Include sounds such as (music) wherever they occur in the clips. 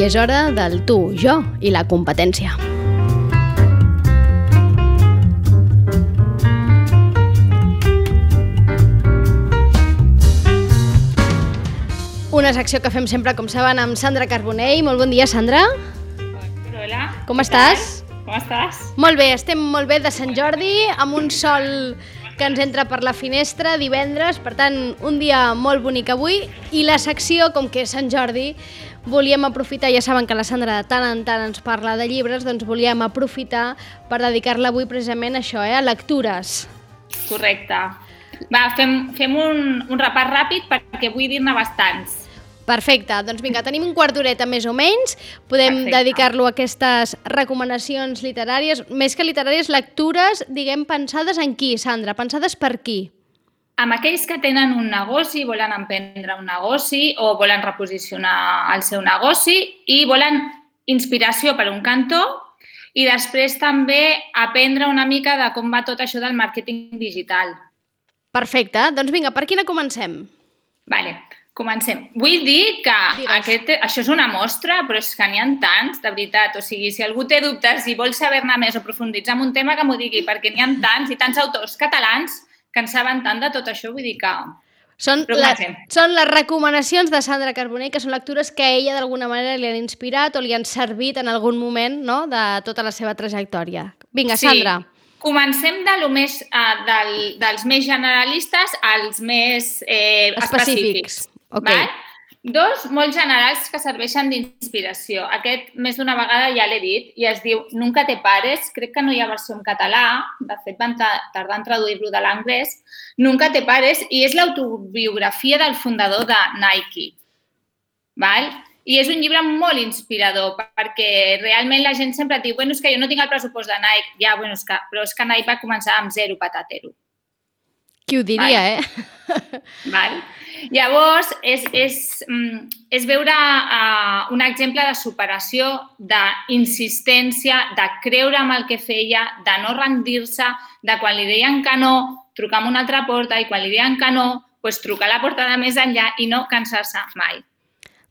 i és hora del tu, jo i la competència. Una secció que fem sempre, com saben, amb Sandra Carbonell. Molt bon dia, Sandra. Hola. Com estàs? Com estàs? Molt bé, estem molt bé de Sant Jordi, amb un sol que ens entra per la finestra divendres, per tant, un dia molt bonic avui, i la secció, com que és Sant Jordi, volíem aprofitar, ja saben que la Sandra de tant en tant ens parla de llibres, doncs volíem aprofitar per dedicar-la avui precisament a això, eh, a lectures. Correcte. Va, fem, fem un, un repàs ràpid perquè vull dir-ne bastants. Perfecte, doncs vinga, tenim un quart d'horeta més o menys, podem dedicar-lo a aquestes recomanacions literàries, més que literàries, lectures, diguem, pensades en qui, Sandra? Pensades per qui? Amb aquells que tenen un negoci, volen emprendre un negoci o volen reposicionar el seu negoci i volen inspiració per un cantó i després també aprendre una mica de com va tot això del màrqueting digital. Perfecte, doncs vinga, per quina comencem? Vale, comencem. Vull dir que Digues. aquest, això és una mostra, però és que n'hi ha tants, de veritat. O sigui, si algú té dubtes i vol saber-ne més o profunditzar en un tema, que m'ho digui, perquè n'hi ha tants i tants autors catalans que en saben tant de tot això, vull dir que... Són, la, són les recomanacions de Sandra Carbonell, que són lectures que a ella d'alguna manera li han inspirat o li han servit en algun moment no? de tota la seva trajectòria. Vinga, Sandra. Comencem de lo més, uh, del, dels més generalistes als més eh, Específics. específics. Ok. Val? Dos molt generals que serveixen d'inspiració. Aquest més d'una vegada ja l'he dit i es diu Nunca te pares. Crec que no hi ha versió en català. De fet, van ta- tardar en traduir-lo de l'anglès. Nunca te pares i és l'autobiografia del fundador de Nike. Val? I és un llibre molt inspirador perquè realment la gent sempre diu bueno, és que jo no tinc el pressupost de Nike. Ja, bueno, és que, però és que Nike va començar amb zero patatero. Qui ho diria, eh? Val? Llavors, és, és, mm, és veure uh, un exemple de superació, d'insistència, de creure en el que feia, de no rendir-se, de quan li deien que no, trucar a una altra porta i quan li deien que no, pues, trucar a la porta de més enllà i no cansar-se mai.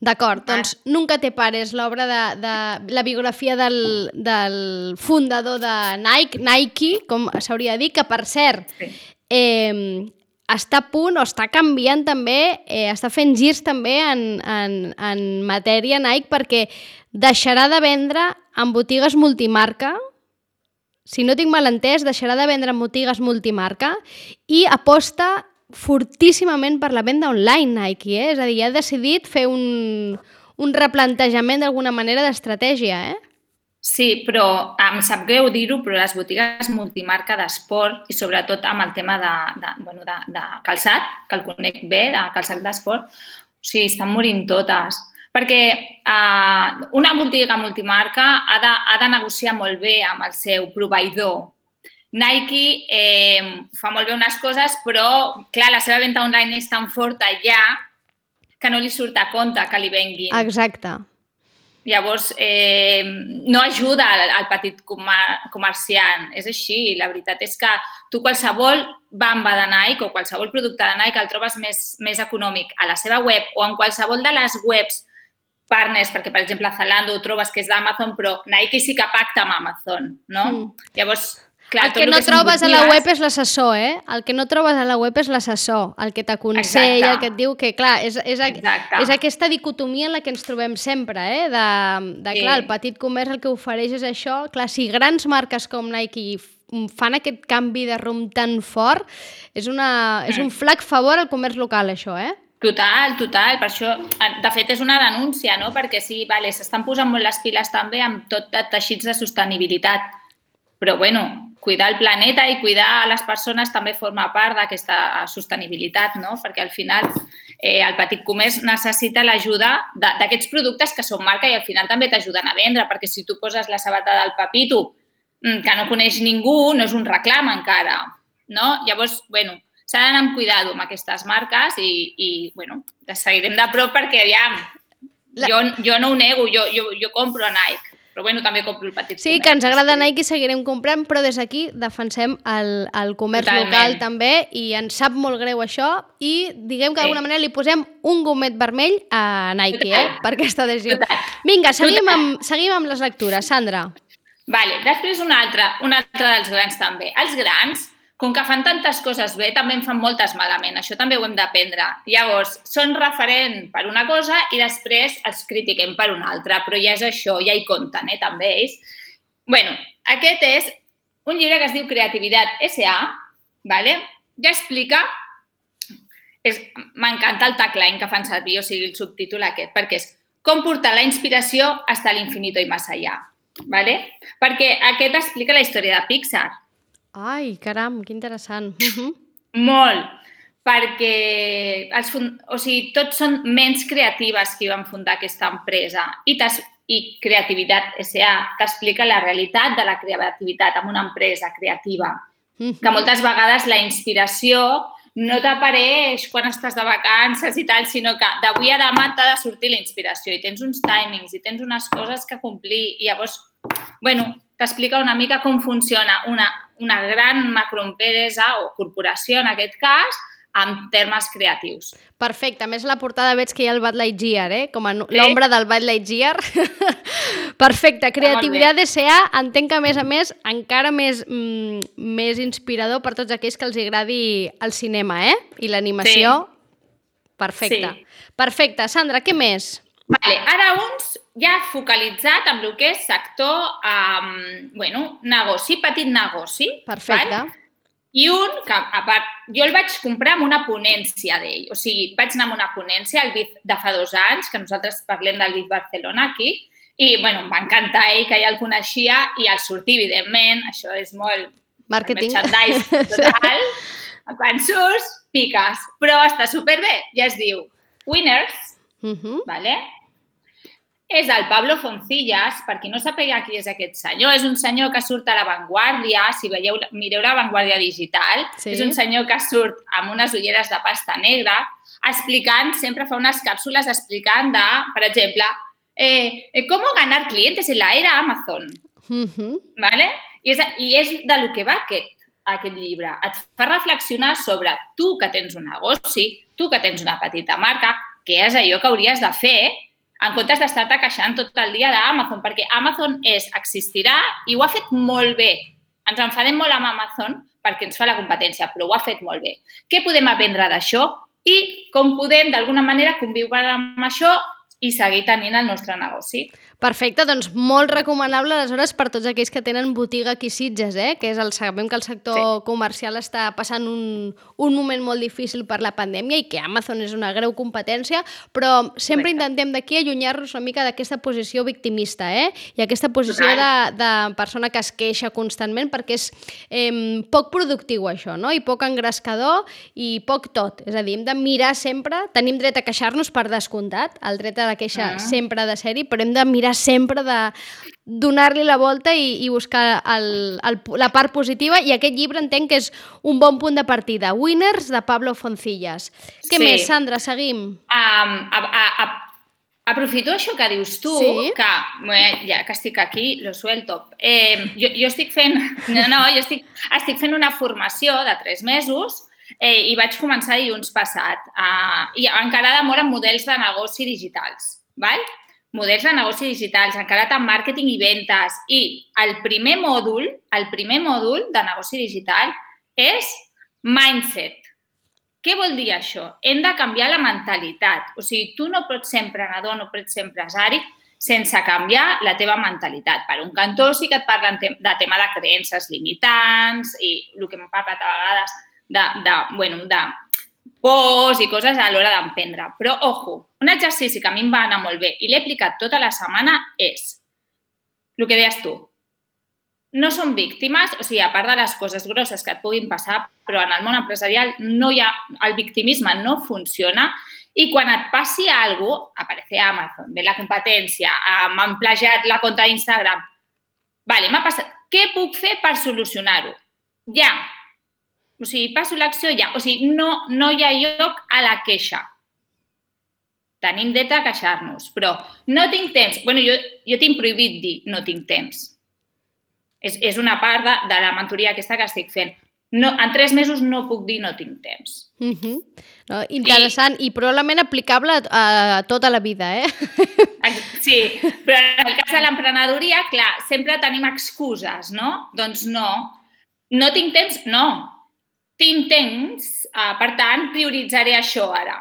D'acord, doncs Nunca te pares, l'obra de, de la biografia del, del fundador de Nike, Nike, com s'hauria de dir, que per cert, Sí. eh, està a punt o està canviant també, eh, està fent girs també en, en, en matèria Nike perquè deixarà de vendre en botigues multimarca, si no tinc mal entès, deixarà de vendre en botigues multimarca i aposta fortíssimament per la venda online Nike, eh? és a dir, ha decidit fer un, un replantejament d'alguna manera d'estratègia, eh? Sí, però em sap greu dir-ho, però les botigues multimarca d'esport i sobretot amb el tema de, de, bueno, de, de calçat, que el conec bé, de calçat d'esport, o sigui, estan morint totes. Perquè uh, una botiga multimarca ha de, ha de negociar molt bé amb el seu proveïdor. Nike eh, fa molt bé unes coses, però, clar, la seva venda online és tan forta ja que no li surt a compte que li venguin. Exacte. Llavors, eh, no ajuda al, al petit comer comerciant. És així. La veritat és que tu qualsevol bamba de Nike o qualsevol producte de Nike el trobes més, més econòmic a la seva web o en qualsevol de les webs partners, perquè, per exemple, a Zalando ho trobes que és d'Amazon, però Nike sí que pacta amb Amazon, no? Mm. Llavors, clar, el que no són trobes a la web és l'assessor, eh? El que no trobes a la web és l'assessor, el que t'aconsella, el que et diu que, clar, és, és, Exacte. és aquesta dicotomia en la que ens trobem sempre, eh? De, de Sí. clar, el petit comerç el que ofereix és això. Clar, si grans marques com Nike fan aquest canvi de rumb tan fort, és, una, és un flac favor al comerç local, això, eh? Total, total. Per això, de fet, és una denúncia, no? Perquè sí, vale, s'estan posant molt les piles també amb tot de teixits de sostenibilitat. Però, bueno, cuidar el planeta i cuidar a les persones també forma part d'aquesta sostenibilitat, no? Perquè al final eh, el petit comerç necessita l'ajuda d'aquests productes que són marca i al final també t'ajuden a vendre, perquè si tu poses la sabata del Papito, mm, que no coneix ningú, no és un reclam encara, no? Llavors, bueno, s'ha d'anar amb cuidado amb aquestes marques i, i bueno, les seguirem de prop perquè, aviam, jo, jo no ho nego, jo, jo, jo compro a Nike, Però bueno, també compro el petit Sí, comerç. que ens agrada Nike i seguirem comprant, però des d'aquí defensem el, el comerç Totalment. local també i ens sap molt greu això i diguem que d'alguna Sí. manera li posem un gomet vermell a Nike, eh? Total. Per aquesta decisió. Total. Vinga, seguim Total. amb, seguim amb les lectures. Sandra. Vale, després un altre, un altre dels grans també. Els grans, com que fan tantes coses bé, també en fan moltes malament. Això també ho hem d'aprendre. Llavors, són referent per una cosa i després els critiquem per una altra, però ja és això, ja hi compten, eh, també ells. bueno, aquest és un llibre que es diu Creativitat S.A., vale? ja explica M'encanta el tagline que fan servir, o sigui, el subtítol aquest, perquè és com portar la inspiració hasta l'infinito i més allà. ¿vale? Perquè aquest explica la història de Pixar. Ai, caram, que interessant. Uh -huh. Molt. Perquè els fund... o sigui, tots són ments creatives que van fundar aquesta empresa i, i Creativitat S.A. t'explica la realitat de la creativitat en una empresa creativa. Que moltes vegades la inspiració no t'apareix quan estàs de vacances i tal, sinó que d'avui a demà t'ha de sortir la inspiració i tens uns timings i tens unes coses que complir i llavors, bueno, t'explica una mica com funciona una, una gran macroempresa o corporació, en aquest cas, en termes creatius. Perfecte. A més, la portada veig que hi ha el Bud Lightyear, eh? Com a Sí. l'ombra del Bud Lightyear. (laughs) Perfecte. Creativitat S.A. entenc que, a més a més, encara més, mm, més inspirador per tots aquells que els agradi el cinema, eh? I l'animació. Perfecte. Sí. Perfecte. Sandra, què més? Vale, ara uns ja focalitzat en el que és sector, um, bueno, negoci, petit negoci. Perfecte. Val? I un que, a part, jo el vaig comprar amb una ponència d'ell. O sigui, vaig anar amb una ponència al BIF de fa dos anys, que nosaltres parlem del BIF Barcelona aquí, i, bueno, em va encantar ell, que ja el coneixia, i al sortir, evidentment, això és molt Màrqueting. merchandise total, (laughs) quan surts, piques. Però està superbé, ja es diu Winners, Uh -huh. ¿vale? És el Pablo Foncillas, per qui no sàpiga qui és aquest senyor, és un senyor que surt a l'avantguàrdia, si veieu, mireu l'avantguàrdia digital, Sí. és un senyor que surt amb unes ulleres de pasta negra, explicant, sempre fa unes càpsules explicant de, per exemple, eh, eh, com ganar clientes en la era Amazon, Uh -huh. ¿vale? I és, i és de lo que va aquest, aquest llibre. Et fa reflexionar sobre tu que tens un negoci, tu que tens una petita marca, què és allò que hauries de fer en comptes d'estar-te queixant tot el dia d'Amazon, perquè Amazon és, existirà i ho ha fet molt bé. Ens enfadem molt amb Amazon perquè ens fa la competència, però ho ha fet molt bé. Què podem aprendre d'això i com podem, d'alguna manera, conviure amb això i seguir tenint el nostre negoci? Perfecte, doncs molt recomanable aleshores per tots aquells que tenen botiga aquí Sitges, eh? que és el, sabem que el sector sí. comercial està passant un, un moment molt difícil per la pandèmia i que Amazon és una greu competència, però sempre Correcte. intentem d'aquí allunyar-nos una mica d'aquesta posició victimista eh? i aquesta posició de, de persona que es queixa constantment perquè és eh, poc productiu això, no? i poc engrescador i poc tot. És a dir, hem de mirar sempre, tenim dret a queixar-nos per descomptat, el dret a la queixa Ah. sempre ha de ser-hi, però hem de mirar sempre de donar-li la volta i, i buscar el, el, la part positiva i aquest llibre entenc que és un bon punt de partida. Winners, de Pablo Foncillas. Què Sí. més, Sandra? Seguim. Um, a, a, a, aprofito això que dius tu, Sí. que bé, ja que estic aquí, lo suelto. Eh, jo, jo estic fent, (laughs) no, no, jo estic, estic fent una formació de tres mesos eh, i vaig començar dilluns passat. Uh, I encarada molt en models de negoci digitals. Val? Models de negoci digitals, encarat en màrqueting i ventes. I el primer mòdul, el primer mòdul de negoci digital és mindset. Què vol dir això? Hem de canviar la mentalitat. O sigui, tu no pots ser emprenedor, no pots ser empresari sense canviar la teva mentalitat. Per un cantó sí que et parlen de tema de creences limitants i el que hem parlat a vegades de, de, bueno, de pors i coses a l'hora d'emprendre. Però, ojo, un exercici que a mi em va anar molt bé i l'he aplicat tota la setmana és el que deies tu, no són víctimes, o sigui, a part de les coses grosses que et puguin passar, però en el món empresarial no hi ha, el victimisme no funciona i quan et passi alguna cosa, aparece Amazon, ve la competència, m'han plagiat la compta d'Instagram, vale, m'ha passat, què puc fer per solucionar-ho? Ja. O sigui, passo l'acció ja. O sigui, no, no hi ha lloc a la queixa. tenim dret a queixar-nos, però no tinc temps. bueno, jo, jo tinc prohibit dir no tinc temps. És, és una part de, de la mentoria aquesta que estic fent. No, en tres mesos no puc dir no tinc temps. Mm -hmm. no, interessant I, i probablement aplicable a, a tota la vida, eh? Sí, però en el cas de l'emprenedoria, clar, sempre tenim excuses, no? Doncs no. No tinc temps? No. Tinc temps, uh, per tant, prioritzaré això ara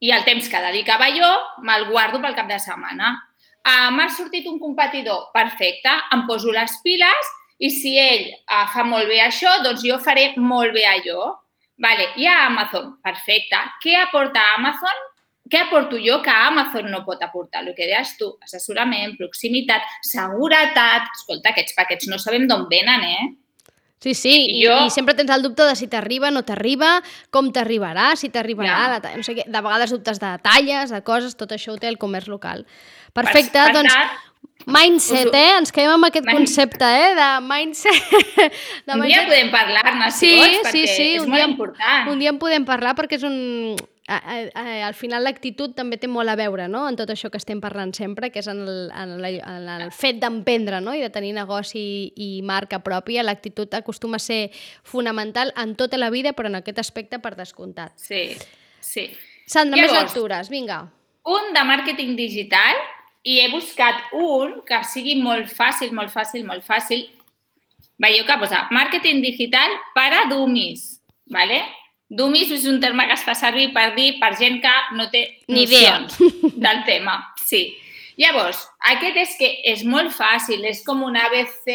i el temps que dedicava jo me'l guardo pel cap de setmana. Uh, M'ha sortit un competidor, perfecte, em poso les piles i si ell uh, fa molt bé això, doncs jo faré molt bé allò. Vale, i a Amazon, perfecte. Què aporta Amazon? Què aporto jo que Amazon no pot aportar? El que deies tu, assessorament, proximitat, seguretat... Escolta, aquests paquets no sabem d'on venen, eh? Sí, sí, i, jo... i sempre tens el dubte de si t'arriba, no t'arriba, com t'arribarà, si t'arribarà, ja. no sé què, de vegades dubtes de talles, de coses, tot això ho té el comerç local. Perfecte, per, per doncs, tant, mindset, eh? Ens quedem amb aquest concepte, eh? De mindset. (laughs) De un mindset. dia podem parlar-ne, si sí, vols, sí, sí, és un molt dia, important. Un dia en podem parlar perquè és un, al final l'actitud també té molt a veure no? en tot això que estem parlant sempre, que és en el, en el, en el fet d'emprendre no? i de tenir negoci i marca pròpia. L'actitud acostuma a ser fonamental en tota la vida, però en aquest aspecte per descomptat. Sí, sí. Sandra, Llavors, més lectures, vinga. Un de màrqueting digital i he buscat un que sigui molt fàcil, molt fàcil, molt fàcil. Veieu que posa màrqueting digital para dummies, ¿vale? Dummies és un terme que es fa servir per dir per gent que no té ni idea (laughs) del tema. Sí. Llavors, aquest és que és molt fàcil, és com un ABC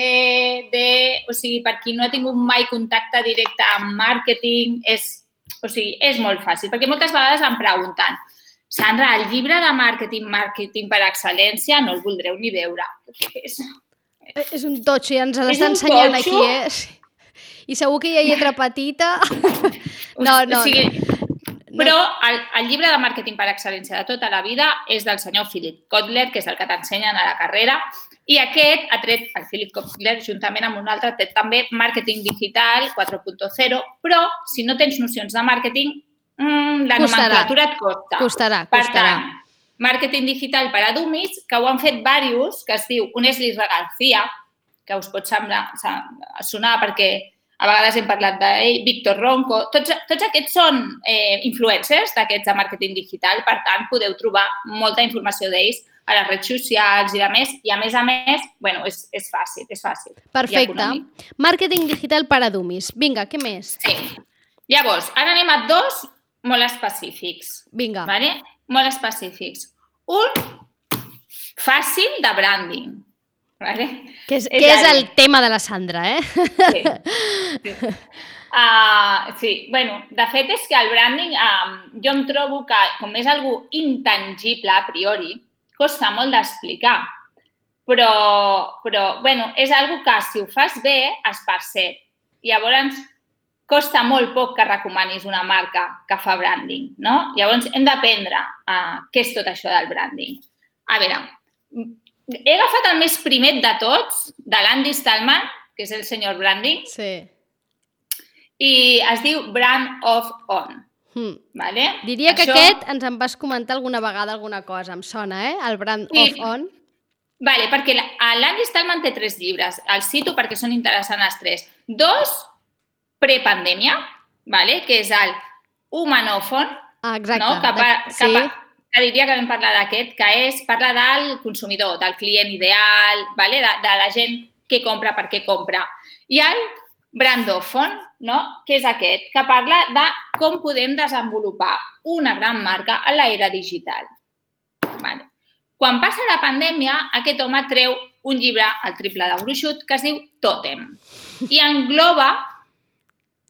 de... O sigui, per qui no ha tingut mai contacte directe amb màrqueting, és, o sigui, és molt fàcil, perquè moltes vegades em pregunten Sandra, el llibre de màrqueting, màrqueting per excel·lència, no el voldreu ni veure. És, és un totxo i ens l'està ensenyant aquí, eh? I segur que hi ha lletra petita. (laughs) no, no. O sigui, no. Però el, el llibre de màrqueting per excel·lència de tota la vida és del senyor Philip Kotler, que és el que t'ensenyen a la carrera, i aquest ha tret, el Philip Kotler, juntament amb un altre, ha tret també màrqueting digital 4.0, però si no tens nocions de màrqueting, mmm, la costarà. nomenclatura et costa. Costarà, costarà. Per tant, màrqueting digital per a dummies, que ho han fet diversos, que es diu, un és l'Isra García, que us pot semblar, sonar perquè a vegades hem parlat d'ell, Víctor Ronco, tots, tots aquests són eh, influencers d'aquests de màrqueting digital, per tant, podeu trobar molta informació d'ells a les redes socials i de més, i a més a més, bueno, és, és fàcil, és fàcil. Perfecte. Màrqueting digital per a dummies. Vinga, què més? Sí. Llavors, ara anem a dos molt específics. Vinga. Vale? Molt específics. Un fàcil de branding. Vale? Que és, és, que és el tema de la Sandra, eh? Sí. sí. Uh, sí, bueno, de fet és que el branding um, jo em trobo que com és algo intangible a priori, costa molt d'explicar. Però, però, bueno, és algo que si ho fas bé es percep. Llavors, costa molt poc que recomanis una marca que fa branding, no? Llavors, hem d'aprendre uh, què és tot això del branding. A veure, he agafat el més primet de tots, de l'Andy Stallman, que és el senyor branding. Sí. I es diu Brand of On. Hmm. Vale? Diria Això... que aquest ens en vas comentar alguna vegada alguna cosa, em sona, eh? El Brand sí. of On. Vale, perquè l'Andy Stallman té tres llibres. El cito perquè són interessants els tres. Dos, prepandèmia, vale? que és el Humanòfon, ah, exacte. no? pa, que, sí. pa, que diria que vam parlar d'aquest, que és parlar del consumidor, del client ideal, vale? de, de la gent que compra per què compra. I el brandòfon, no? que és aquest, que parla de com podem desenvolupar una gran marca a l'era digital. Vale. Quan passa la pandèmia, aquest home treu un llibre, el triple de gruixut, que es diu Totem. I engloba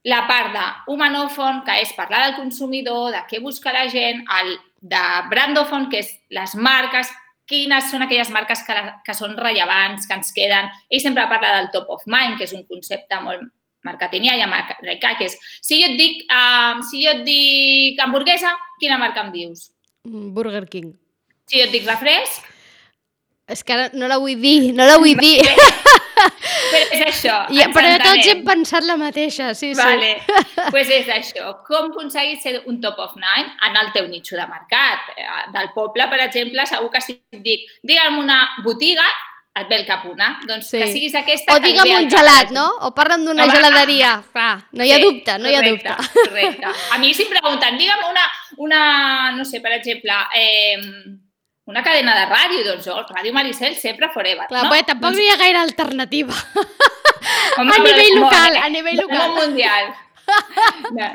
la part de humanòfon, que és parlar del consumidor, de què busca la gent, el de Brandofon, que és les marques, quines són aquelles marques que, que són rellevants, que ens queden. Ell sempre parla del top of mind, que és un concepte molt marketingià i americà, que és si jo et dic, uh, si jo et dic hamburguesa, quina marca em dius? Mm, Burger King. Si jo et dic refresc? És que ara no la vull dir, no la vull dir. Però és això. I, però tots entenem. hem pensat la mateixa, sí, sí. Vale. pues és això. Com aconseguir ser un top of nine en el teu nicho de mercat? Eh, Del poble, per exemple, segur que si et dic digue'm una botiga, et ve el cap una. Doncs Sí. que siguis aquesta... O digue'm un gelat, no? O parla'm d'una geladeria. Clar, no hi ha Sí, dubte, no hi ha correcte, dubte. Correcte. A mi si em pregunten, digue'm una, una, no sé, per exemple, eh, una cadena de ràdio, doncs jo, Ràdio Maricel sempre forever. Clar, no? però tampoc no hi ha gaire alternativa. (laughs) Home, a nivell del local, món, a nivell Del local. món mundial. (laughs) De,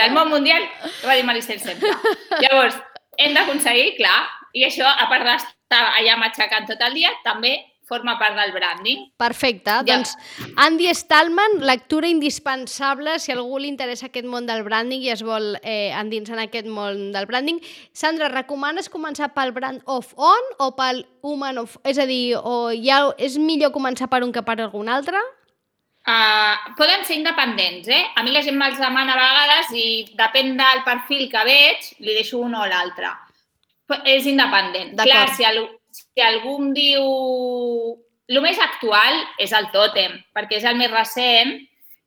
del món mundial, Ràdio Maricel sempre. Llavors, hem d'aconseguir, clar, i això, a part d'estar allà matxacant tot el dia, també forma part del branding. Perfecte. Ja. Doncs Andy Stallman, lectura indispensable si algú li interessa aquest món del branding i es vol eh, endinsar en aquest món del branding. Sandra, recomanes començar pel brand of on o pel human of... És a dir, o ja és millor començar per un que per algun altre? Uh, poden ser independents, eh? A mi la gent me'ls demana a vegades i depèn del perfil que veig, li deixo un o l'altre. És independent. Clar, si, al, si algú em diu... El més actual és el tòtem, perquè és el més recent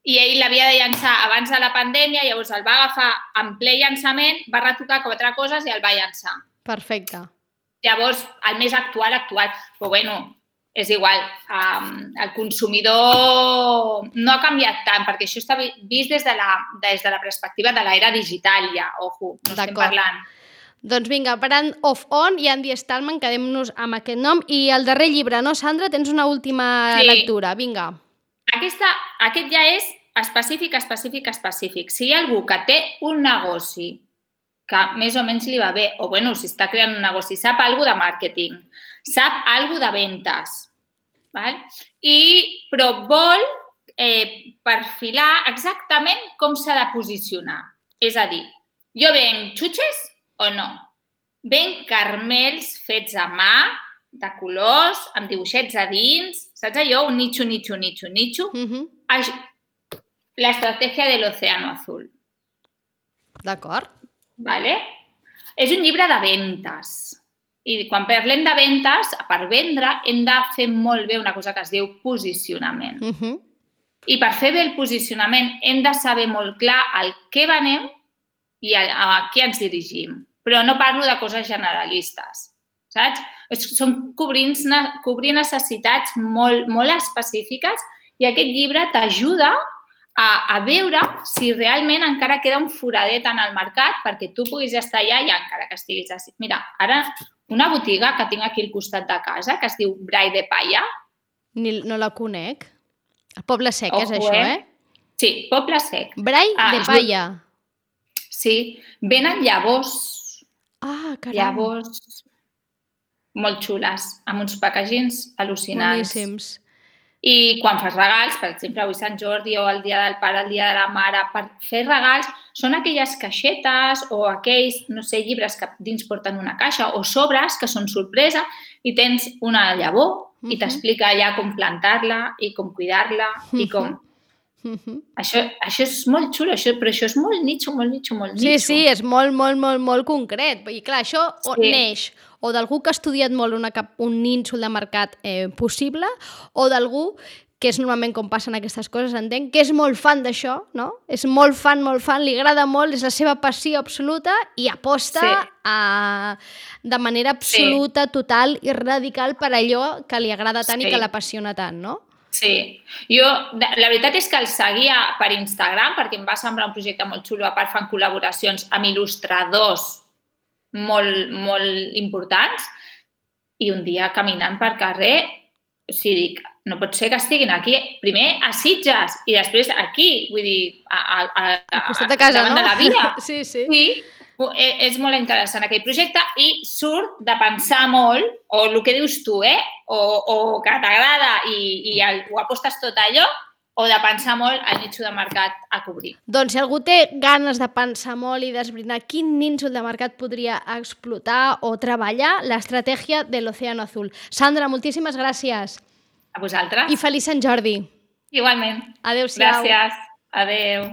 i ell l'havia de llançar abans de la pandèmia, llavors el va agafar en ple llançament, va retocar quatre coses i el va llançar. Perfecte. Llavors, el més actual, actual. Però bueno, és igual. Um, el consumidor no ha canviat tant, perquè això està vi- vist des de la, des de la perspectiva de l'era digital ja, ojo, no estem parlant. Doncs vinga, Brand of On i Andy Stallman, quedem-nos amb aquest nom. I el darrer llibre, no, Sandra? Tens una última Sí. lectura. Vinga. Aquesta, aquest ja és específic, específic, específic. Si hi ha algú que té un negoci que més o menys li va bé, o bueno, si està creant un negoci, sap alguna de màrqueting, sap alguna de ventes, val? I, però vol eh, perfilar exactament com s'ha de posicionar. És a dir, jo venc xutxes o no? Venc carmels fets a mà, de colors, amb dibuixets a dins, saps allò? Un nicho, nicho, nicho, nicho. Uh -huh. Ai- La estratègia de l'océano azul, D'acord. ¿vale? És un llibre de ventes. I quan parlem de ventes, per vendre hem de fer molt bé una cosa que es diu posicionament. Uh -huh. I per fer bé el posicionament hem de saber molt clar el què venem i a, a què ens dirigim. Però no parlo de coses generalistes, saps? És, són cobrint, cobrir necessitats molt, molt específiques i aquest llibre t'ajuda a, a veure si realment encara queda un foradet en el mercat perquè tu puguis estar allà i encara que estiguis així. Mira, ara una botiga que tinc aquí al costat de casa que es diu Brai de Palla, Ni, no la conec. El Poble Sec és Ojo, això, eh? eh? sí, Poble Sec, Brai Ah, de es diu- Palla. sí, venen llavors Ah, caram. Llavors, molt xules, amb uns packagings al·lucinants. Boníssims. I quan fas regals, per exemple, avui Sant Jordi o el dia del pare, el dia de la mare, per fer regals, són aquelles caixetes o aquells, no sé, llibres que dins porten una caixa o sobres que són sorpresa i tens una llavor i Mhm. t'explica allà com plantar-la i com cuidar-la i com... Uh -huh. Això, això és molt xulo, això, però això és molt nicho, molt nicho, molt nicho. Sí, sí, és molt, molt, molt, molt concret. I clar, això o Sí. neix o d'algú que ha estudiat molt una, cap- un nínxol de mercat eh, possible o d'algú que és normalment com passen aquestes coses, entenc, que és molt fan d'això, no? És molt fan, molt fan, li agrada molt, és la seva passió absoluta i aposta Sí. a, de manera absoluta, total i radical per allò que li agrada tant i Sí. que l'apassiona tant, no? Sí, jo, la veritat és que el seguia per Instagram perquè em va semblar un projecte molt xulo. A part, fan col·laboracions amb il·lustradors molt, molt importants i un dia caminant per carrer, o sigui, dic, no pot ser que estiguin aquí, primer a Sitges i després aquí, vull dir, a, a, a, Al costat de casa, davant no? de la via. (laughs) Sí, sí. Sí, és molt interessant aquell projecte i surt de pensar molt, o el que dius tu, eh? o, o que t'agrada i, i el, ho apostes tot allò, o de pensar molt el nicho de mercat a cobrir. Doncs si algú té ganes de pensar molt i d'esbrinar quin nínxol de mercat podria explotar o treballar, l'estratègia de l'Oceano Azul. Sandra, moltíssimes gràcies A vosaltres? i feliç Sant Jordi. Igualment. Adéu-siau. Gràcies. Adeu.